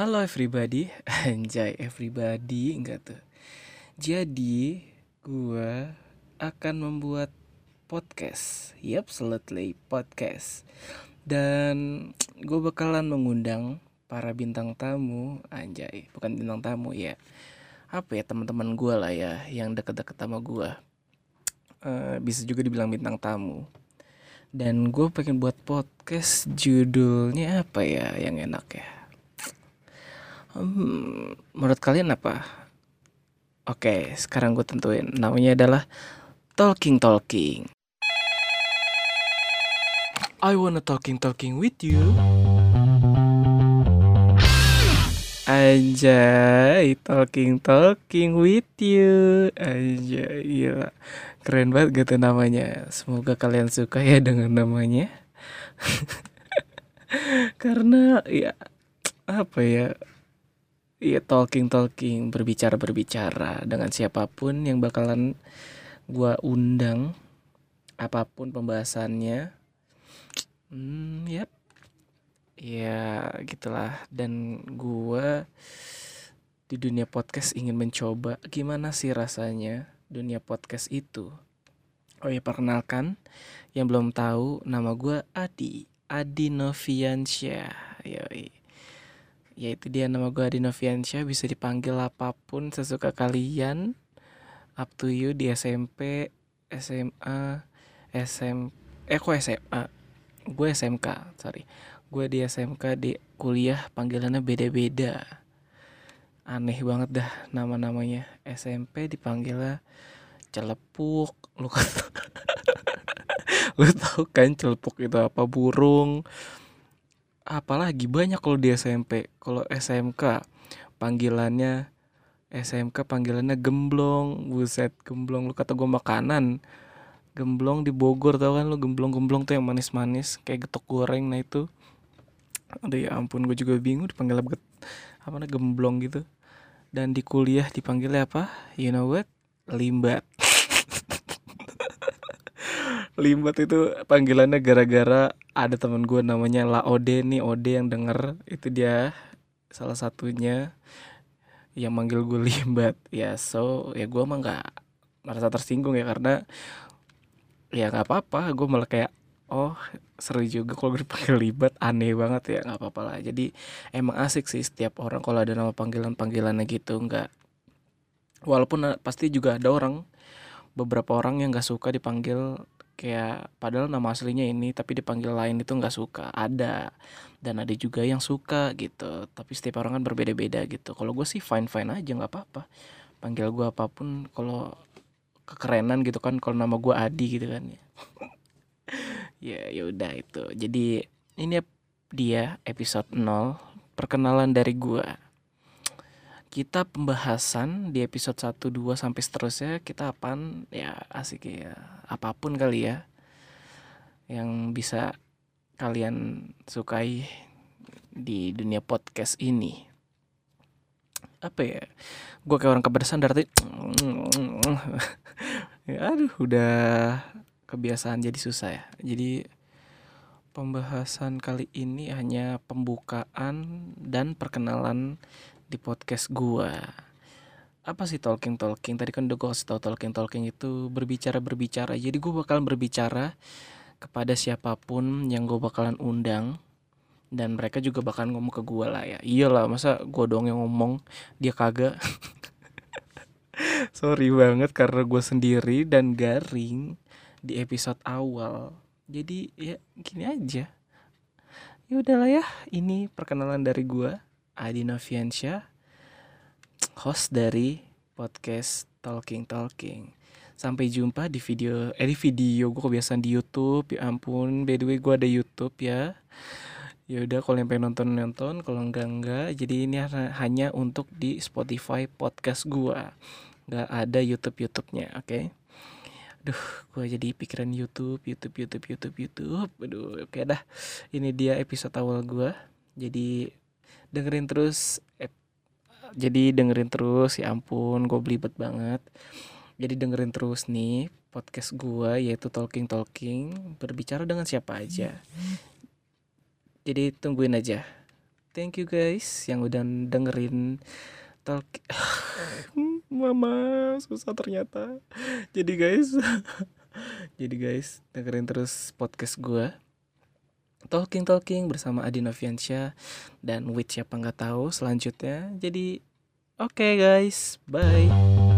Halo everybody, anjay everybody enggak tuh. Jadi gua akan membuat podcast, yep, absolutely podcast. Dan gue bakalan mengundang para bintang tamu, anjay, bukan bintang tamu ya. Apa ya teman-teman gue lah ya, yang deket-deket sama gue. Uh, bisa juga dibilang bintang tamu. Dan gue pengen buat podcast judulnya apa ya yang enak ya Hmm, menurut kalian apa? Oke, sekarang gue tentuin. Namanya adalah Talking Talking. I wanna talking talking with you. Anjay, talking talking with you. Anjay, gila. Keren banget gitu namanya. Semoga kalian suka ya dengan namanya. Karena ya apa ya Iya talking talking berbicara berbicara dengan siapa pun yang bakalan gue undang apa pun pembahasannya. Hmm yep. Ya gitulah. Dan gue di dunia podcast ingin mencoba gimana sih rasanya dunia podcast itu? Oh ya perkenalkan yang belum tahu nama gue Adi Adi Noviansyah. Yoi yaitu dia nama gue Adi Noviansyah bisa dipanggil apa pun sesuka kalian. Up to you di SMP SMA SM eh kok SMA gue SMK sorry. Gue di SMK di kuliah panggilannya beda-beda. Aneh banget dah nama-namanya. SMP dipanggilnya celepuk lu kan lu tau kan celepuk itu apa? Burung apalagi banyak kalau di SMP kalau SMK panggilannya SMK panggilannya gemblong. Buset gemblong. Lu kata gue makanan gemblong di Bogor tau kan lu? Gemblong-gemblong tuh yang manis-manis kayak getok goreng. Nah itu aduh ya ampun gue juga bingung dipanggil apa apa namanya gemblong gitu. Dan di kuliah dipanggilnya apa? You know what? Limbat limbat itu panggilannya gara-gara ada teman gue namanya La Ode nih Ode yang denger. Itu dia salah satunya yang manggil gue limbat. Ya so ya gue emang nggak merasa tersinggung ya karena ya nggak apa-apa. Gue malah kayak oh seru juga kalau gue dipanggil libat aneh banget ya nggak apa-apa lah. Jadi emang asik sih setiap orang kalau ada nama panggilan panggilannya gitu nggak. Walaupun pasti juga ada orang beberapa orang yang nggak suka dipanggil kayak padahal nama aslinya ini tapi dipanggil lain itu nggak suka. Ada dan ada juga yang suka gitu. Tapi setiap orang kan berbeda-beda gitu. Kalau gue sih fine fine aja nggak apa-apa. Panggil gue apa pun kalau kekerenan gitu kan kalau nama gue Adi gitu kan ya. Ya ya udah itu. Jadi ini dia episode 0 perkenalan dari gue kita pembahasan di episode 1 2 sampai seterusnya kita apaan ya asik ya apa pun kali ya yang bisa kalian sukai di dunia podcast ini. Apa ya? Gue kayak orang kepedesan dari ya, aduh udah kebiasaan jadi susah ya. Jadi pembahasan kali ini hanya pembukaan dan perkenalan di podcast gua. Apa sih talking talking? Tadi kan udah gue kasih tau talking talking itu berbicara berbicara. Jadi gue bakalan berbicara kepada siapa pun yang gue bakalan undang. Dan mereka juga bakalan ngomong ke gue lah ya. Iyalah masa gue dong yang ngomong? Dia kagak. Sorry banget karena gue sendiri dan garing di episode awal. Jadi ya gini aja. Ya udahlah ya ini perkenalan dari gue Adi Noviansyah, host dari podcast Talking Talking. Sampai jumpa di video, eh di video gue kebiasaan di YouTube. Ya ampun, by the way gue ada YouTube ya. Ya udah kalau yang pengen nonton nonton, kalau enggak enggak. Jadi ini hanya untuk di Spotify podcast gue. Gak ada YouTube YouTube-nya, oke? Okay? Duh, gue jadi pikiran YouTube, YouTube, YouTube, YouTube, YouTube. Aduh, oke okay dah. Ini dia episode awal gue. Jadi dengerin terus eh, jadi dengerin terus ya ampun gue belibet banget. Jadi dengerin terus nih podcast gue yaitu talking talking berbicara dengan siapa aja. Jadi tungguin aja. Thank you guys yang udah dengerin talk mama susah ternyata. Jadi guys jadi guys dengerin terus podcast gue Talking Talking bersama Adi Noviansyah dan with siapa nggak tahu selanjutnya. Jadi oke okay guys, bye.